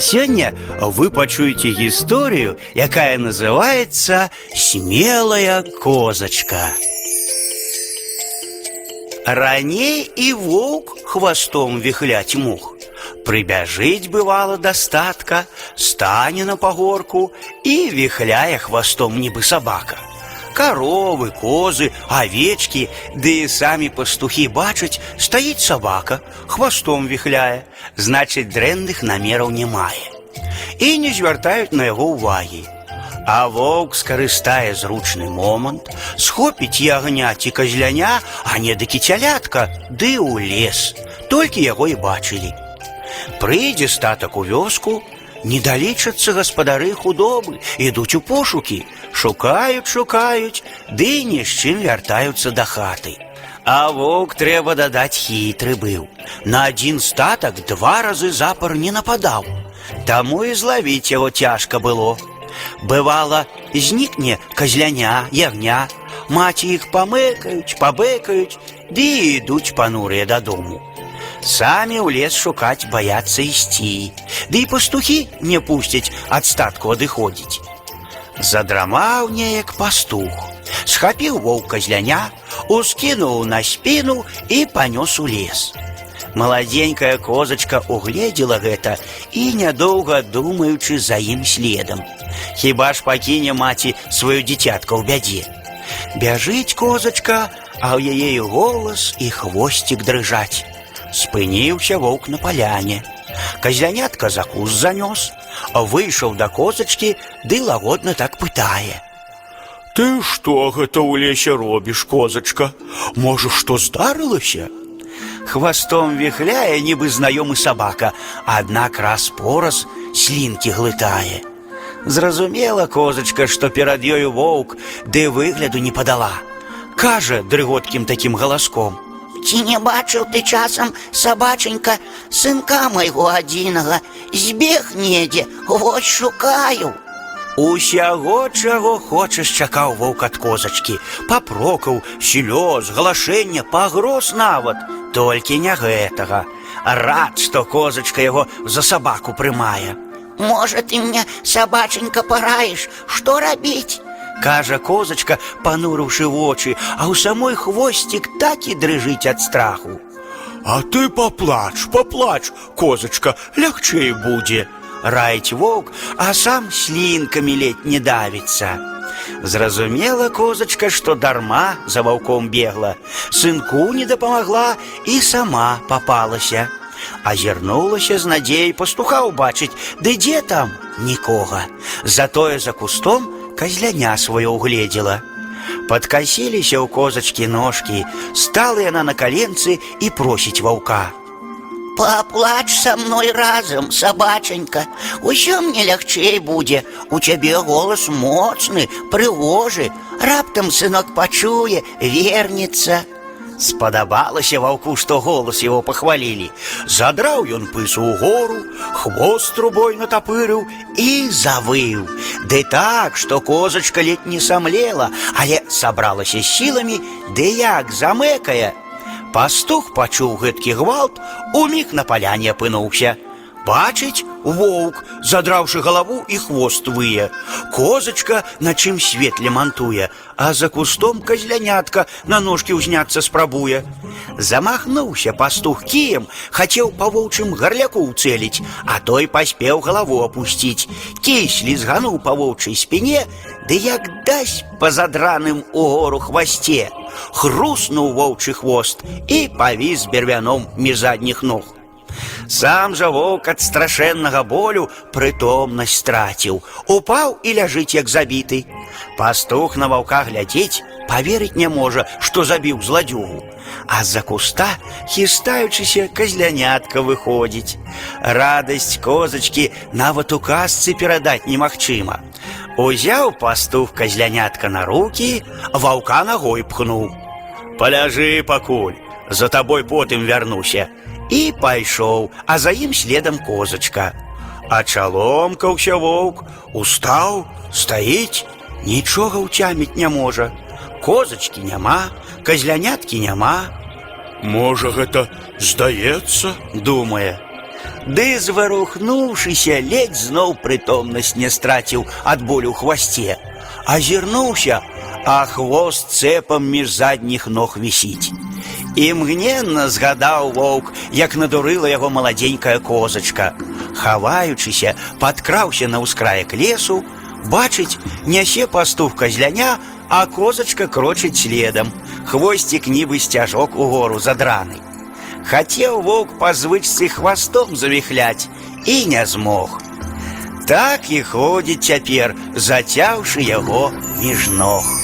Сегодня вы пачуеце гісторыю, якая называется смелая козочка. Раней і воўк хвастом віхляць мух. Прыбяжыць бывала дастатка, стане на пагорку і віхляе хвастом нібы сабака. Коровы, козы, овечки, ды і самі пастухі бачаць, стаіць сабака, хвастом віхляе, значыць дрэнных намераў не мае. І не звяртаюць на яго ўвагі. А воўк скарыстае зручны момант, схопіць ягня ці казляня, а не да кіцялятка, ды ў лес. Толькі яго і бачылі. Прыйдзе статак у вёску, не далічацца гаспадары худобы, ідуць у пошукі, шукаюць, шукаюць, ды ні з чым вяртаюцца да хаты. А воўк трэба дадаць хітры быў. На адзін статак два разы запар не нападаў. Таму і злавіць яго цяжка было. Бывала, знікне казляня, ягня, маці іх памыкаюць, пабэкаюць, ды і ідуць панурыя дадому. Самі ў лес шукаць баяцца ісці, ды і пастухі не пусцяць ад статку адыходзіць. Задрамаў неяк пастух, схапіў воўка зляня, ускінуў на спіну і панёс у лес. Маладзенькая козачка угледзела гэта і нядоўга думаючы за ім следам. Хіба ж пакіне маці сваё дзіцятка ў бядзе. Бяжыць козачка, а ў яе і голас і хвосцік дрыжаць. Спыніўся воўк на паляне. Казянятка за куст занёс, выйшаў да козачкі ды лагодна так пытае. Ты што гэта ў лесе робіш, козачка? Можа, што здарылася? Хвастом віхляе, нібы знаёмы сабака, аднак раз пораз слінкі глытае. Зразумела козачка, што перад ёю воўк ды выгляду не падала. Кажа дрыготкім такім галаском: Ці не бачыў ты часам сабаченька сынка майго адзінага збег недзе вось шукаю Усяго, чаго хочаш, чакаў воўк ад козачкі, папрокаў, слёз, галашэння, пагроз нават, толькі не гэтага. Рад, што козачка яго за сабаку прымае. Можа ты мне сабаченька параеш што рабіць Кажа козачка, панурыўшы вочы, а ў самой хвосцік так і дрыжыць ад страху. А ты паплач, паплач, козачка, лягчэй будзе. Раіць воўк, а сам слінкамі ледь не давіцца. Зразумела козачка, што дарма за ваўком бегла, сынку не дапамагла і сама папалася. Азірнулася з надзеяй пастуха ўбачыць, ды дзе там нікога. Затое за кустом казляня сваё угледзела. Падкасіліся ў козачкі ножкі, стала яна на каленцы і просіць ваўка. Паплач са мной разам, сабаченька. Усё мне лягчэй будзе. У цябе голас моцны, прыгожы. Раптам сынок пачуе, вернецца. Спадабалася ваўку, што голас яго пахвалілі. Задраў ён пысу ў гору, хвост трубой натапырыў і завыў. Ды так, што козачка ледь не самлела, але сабралася з сіламі, ды як замэкае. Пастух пачуў гэткі гвалт, уміг на паляне апынуўся. Бачыць, воўк, задраўшы галаву і хвост вые. Козачка на чым свет лямантуе, а за кустом казлянятка на ножкі ўзняцца спрабуе. Замахнуўся пастух кіем, хацеў па воўчым гарляку ўцэліць, а той паспеў галаву апусціць. Кій слізгануў па воўчай спіне, ды як дась па задраным угору хвасце. Хруснуў воўчы хвост і павіс бервяном між задніх ног. Сам жа воўк ад страшэннага болю прытомнасць страціў, упаў і ляжыць як забіты. Пастух на ваўка глядзець, паверыць не можа, што забіў зладзюгу. А з-за куста, хістаючыся, казлянятка выходзіць. Радасць козачкі нават у казцы перадаць немагчыма. Узяў пастух казлянятка на руки, ваўка нагой пхнуў. Паляжы пакуль, за табой потым вярнуся. І пайшоў, а за ім следам козачка. А чаломкаўся воўк, устаў, стаіць, нічога ўцяміць не можа. Козачкі няма, казляняткі няма, Можа, гэта здаецца? думае. ды зварухнуўшыся ледзь зноў прытомнасць не страціў ад болю ў хвасце азірнуўся а хвост цэпам між задніх ног вісіць імгненна згадаў воўк як надурыла яго маладзенькая козачка хаваючыся падкраўся на ўскраек лесу бачыць нясе пастух казляня а козачка крочыць следам хвосцік нібы сцяжок угору задраны Хацеў воўк па звычцы хвастом завіхляць і не змог. Так і ходзіць цяпер, зацяўшы яго між ног.